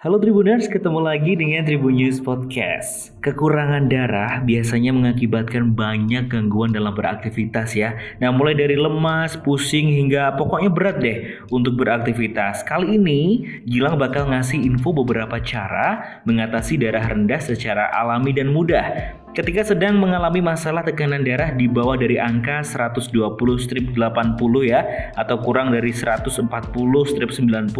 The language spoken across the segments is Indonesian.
Halo Tribuners, ketemu lagi dengan Tribun News Podcast. Kekurangan darah biasanya mengakibatkan banyak gangguan dalam beraktivitas ya. Nah, mulai dari lemas, pusing hingga pokoknya berat deh untuk beraktivitas. Kali ini Gilang bakal ngasih info beberapa cara mengatasi darah rendah secara alami dan mudah. Ketika sedang mengalami masalah tekanan darah di bawah dari angka 120 strip 80 ya atau kurang dari 140 strip 90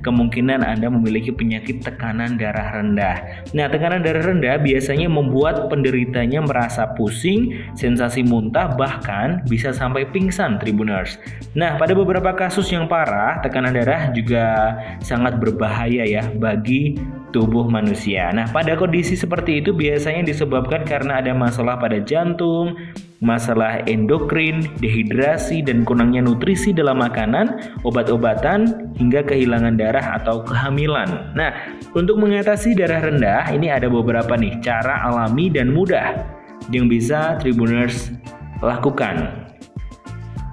kemungkinan Anda memiliki penyakit tekanan darah rendah. Nah, tekanan darah rendah biasanya membuat penderitanya merasa pusing, sensasi muntah bahkan bisa sampai pingsan Tribuners. Nah, pada beberapa kasus yang parah, tekanan darah juga sangat berbahaya ya bagi tubuh manusia. Nah, pada kondisi seperti itu biasanya disebabkan karena ada masalah pada jantung, masalah endokrin, dehidrasi, dan kurangnya nutrisi dalam makanan, obat-obatan, hingga kehilangan darah atau kehamilan. Nah, untuk mengatasi darah rendah, ini ada beberapa nih cara alami dan mudah yang bisa Tribuners lakukan.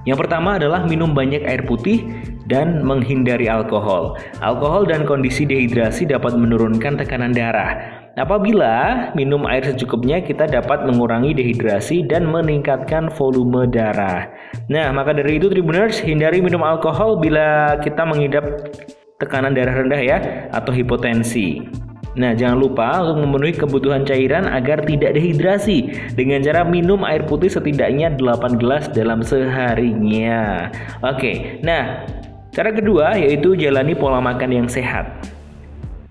Yang pertama adalah minum banyak air putih dan menghindari alkohol. Alkohol dan kondisi dehidrasi dapat menurunkan tekanan darah. Apabila minum air secukupnya, kita dapat mengurangi dehidrasi dan meningkatkan volume darah. Nah, maka dari itu Tribuners, hindari minum alkohol bila kita mengidap tekanan darah rendah ya atau hipotensi. Nah, jangan lupa untuk memenuhi kebutuhan cairan agar tidak dehidrasi dengan cara minum air putih setidaknya 8 gelas dalam seharinya. Oke, nah Cara kedua yaitu jalani pola makan yang sehat.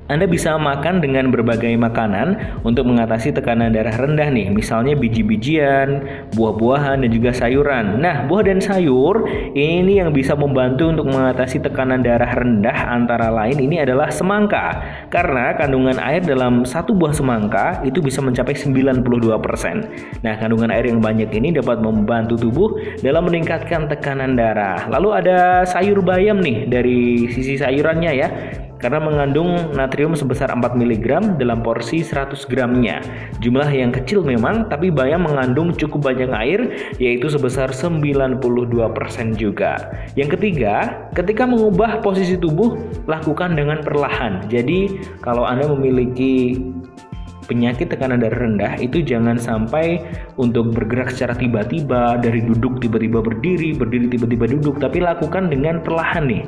Anda bisa makan dengan berbagai makanan untuk mengatasi tekanan darah rendah nih, misalnya biji-bijian, buah-buahan, dan juga sayuran. Nah, buah dan sayur ini yang bisa membantu untuk mengatasi tekanan darah rendah antara lain ini adalah semangka. Karena kandungan air dalam satu buah semangka itu bisa mencapai 92%. Nah, kandungan air yang banyak ini dapat membantu tubuh dalam meningkatkan tekanan darah. Lalu ada sayur bayam nih dari sisi sayurannya ya karena mengandung natrium sebesar 4 mg dalam porsi 100 gramnya. Jumlah yang kecil memang, tapi bayam mengandung cukup banyak air, yaitu sebesar 92% juga. Yang ketiga, ketika mengubah posisi tubuh, lakukan dengan perlahan. Jadi, kalau Anda memiliki penyakit tekanan darah rendah itu jangan sampai untuk bergerak secara tiba-tiba dari duduk tiba-tiba berdiri, berdiri tiba-tiba duduk, tapi lakukan dengan perlahan nih.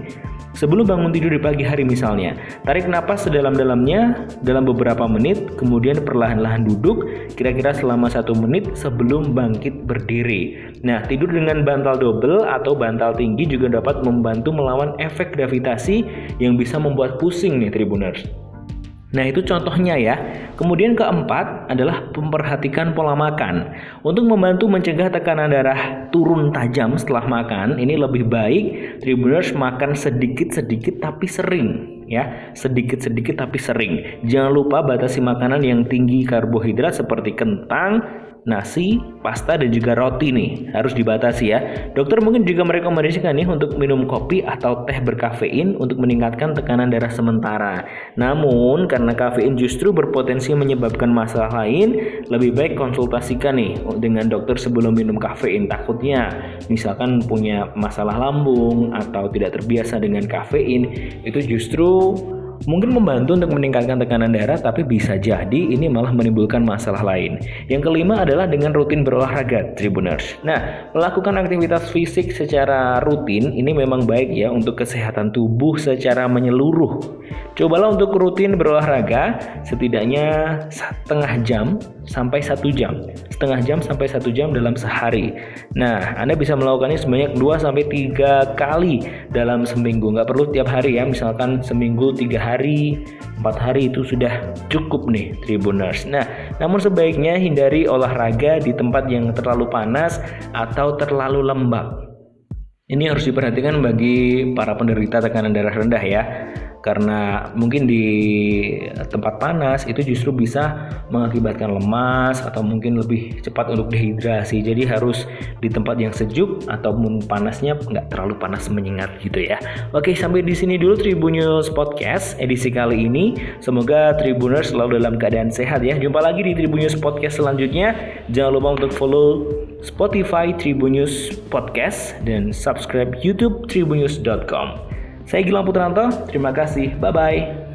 Sebelum bangun tidur di pagi hari misalnya, tarik napas sedalam-dalamnya dalam beberapa menit, kemudian perlahan-lahan duduk, kira-kira selama satu menit sebelum bangkit berdiri. Nah, tidur dengan bantal double atau bantal tinggi juga dapat membantu melawan efek gravitasi yang bisa membuat pusing nih Tribuners. Nah, itu contohnya ya. Kemudian keempat adalah memperhatikan pola makan. Untuk membantu mencegah tekanan darah turun tajam setelah makan, ini lebih baik Tribuners makan sedikit-sedikit tapi sering ya, sedikit-sedikit tapi sering. Jangan lupa batasi makanan yang tinggi karbohidrat seperti kentang, nasi, pasta, dan juga roti nih harus dibatasi ya. Dokter mungkin juga merekomendasikan nih untuk minum kopi atau teh berkafein untuk meningkatkan tekanan darah sementara. Namun karena kafein justru berpotensi menyebabkan masalah lain, lebih baik konsultasikan nih dengan dokter sebelum minum kafein. Takutnya misalkan punya masalah lambung atau tidak terbiasa dengan kafein, itu justru mungkin membantu untuk meningkatkan tekanan darah tapi bisa jadi ini malah menimbulkan masalah lain. Yang kelima adalah dengan rutin berolahraga, Tribuners. Nah, melakukan aktivitas fisik secara rutin ini memang baik ya untuk kesehatan tubuh secara menyeluruh. Cobalah untuk rutin berolahraga setidaknya setengah jam sampai satu jam. Setengah jam sampai satu jam dalam sehari. Nah, Anda bisa melakukannya sebanyak 2 sampai 3 kali dalam seminggu. Nggak perlu tiap hari ya, misalkan seminggu 3 hari, 4 hari itu sudah cukup nih Tribuners. Nah, namun sebaiknya hindari olahraga di tempat yang terlalu panas atau terlalu lembab. Ini harus diperhatikan bagi para penderita tekanan darah rendah ya karena mungkin di tempat panas itu justru bisa mengakibatkan lemas atau mungkin lebih cepat untuk dehidrasi. Jadi harus di tempat yang sejuk ataupun panasnya nggak terlalu panas menyengat gitu ya. Oke sampai di sini dulu Tribunnews Podcast edisi kali ini. Semoga Tribuners selalu dalam keadaan sehat ya. Jumpa lagi di Tribunnews Podcast selanjutnya. Jangan lupa untuk follow Spotify Tribunnews Podcast dan subscribe YouTube tribunnews.com saya Gilang Putranto, terima kasih. Bye bye.